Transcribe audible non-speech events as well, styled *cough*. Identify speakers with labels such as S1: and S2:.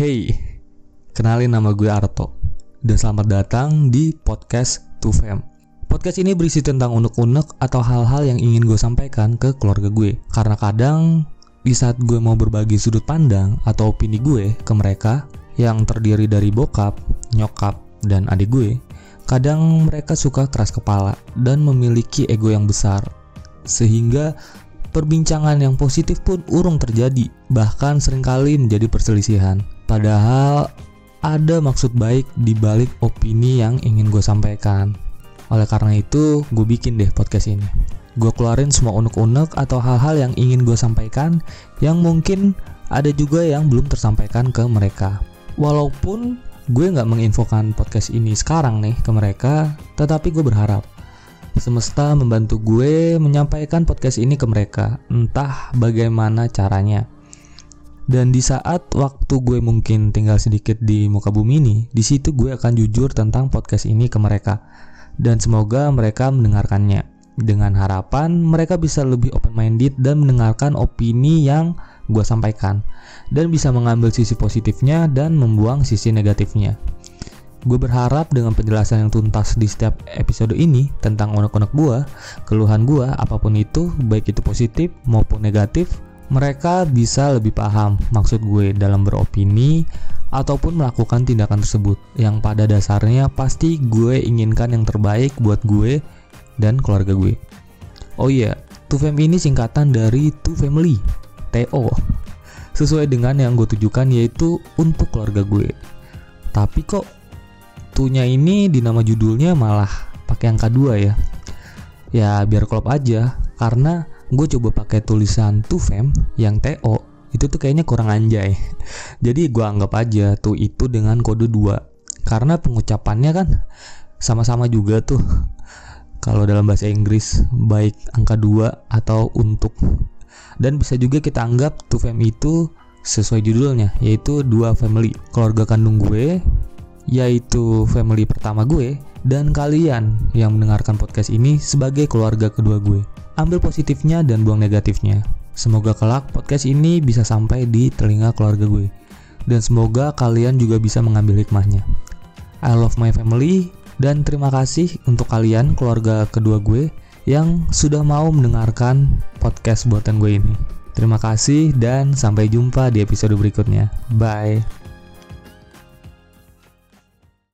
S1: Hey, kenalin nama gue Arto Dan selamat datang di podcast 2Fam Podcast ini berisi tentang unek-unek atau hal-hal yang ingin gue sampaikan ke keluarga gue Karena kadang di saat gue mau berbagi sudut pandang atau opini gue ke mereka Yang terdiri dari bokap, nyokap, dan adik gue Kadang mereka suka keras kepala dan memiliki ego yang besar Sehingga perbincangan yang positif pun urung terjadi Bahkan sering kali menjadi perselisihan Padahal ada maksud baik di balik opini yang ingin gue sampaikan. Oleh karena itu, gue bikin deh podcast ini. Gue keluarin semua unek-unek atau hal-hal yang ingin gue sampaikan yang mungkin ada juga yang belum tersampaikan ke mereka. Walaupun gue nggak menginfokan podcast ini sekarang nih ke mereka, tetapi gue berharap semesta membantu gue menyampaikan podcast ini ke mereka, entah bagaimana caranya. Dan di saat waktu gue mungkin tinggal sedikit di muka bumi ini, di situ gue akan jujur tentang podcast ini ke mereka. Dan semoga mereka mendengarkannya. Dengan harapan mereka bisa lebih open minded dan mendengarkan opini yang gue sampaikan dan bisa mengambil sisi positifnya dan membuang sisi negatifnya. Gue berharap dengan penjelasan yang tuntas di setiap episode ini tentang unek-unek gue, keluhan gue, apa pun itu, baik itu positif maupun negatif, mereka bisa lebih paham maksud gue dalam beropini ataupun melakukan tindakan tersebut yang pada dasarnya pasti gue inginkan yang terbaik buat gue dan keluarga gue. Oh iya, Two Fam ini singkatan dari Two Family, TO. Sesuai dengan yang gue tujukan yaitu untuk keluarga gue. Tapi kok tunya ini di nama judulnya malah pakai angka 2 ya. Ya biar klop aja karena gue coba pakai tulisan fam yang TO itu tuh kayaknya kurang anjay. *laughs* Jadi gue anggap aja tuh itu dengan kode 2 karena pengucapannya kan sama-sama juga tuh. Kalau dalam bahasa Inggris baik angka 2 atau untuk. Dan bisa juga kita anggap fam itu sesuai judulnya yaitu dua family. Keluarga kandung gue yaitu family pertama gue dan kalian yang mendengarkan podcast ini sebagai keluarga kedua gue ambil positifnya dan buang negatifnya. Semoga kelak podcast ini bisa sampai di telinga keluarga gue. Dan semoga kalian juga bisa mengambil hikmahnya. I love my family dan terima kasih untuk kalian keluarga kedua gue yang sudah mau mendengarkan podcast buatan gue ini. Terima kasih dan sampai jumpa di episode berikutnya. Bye.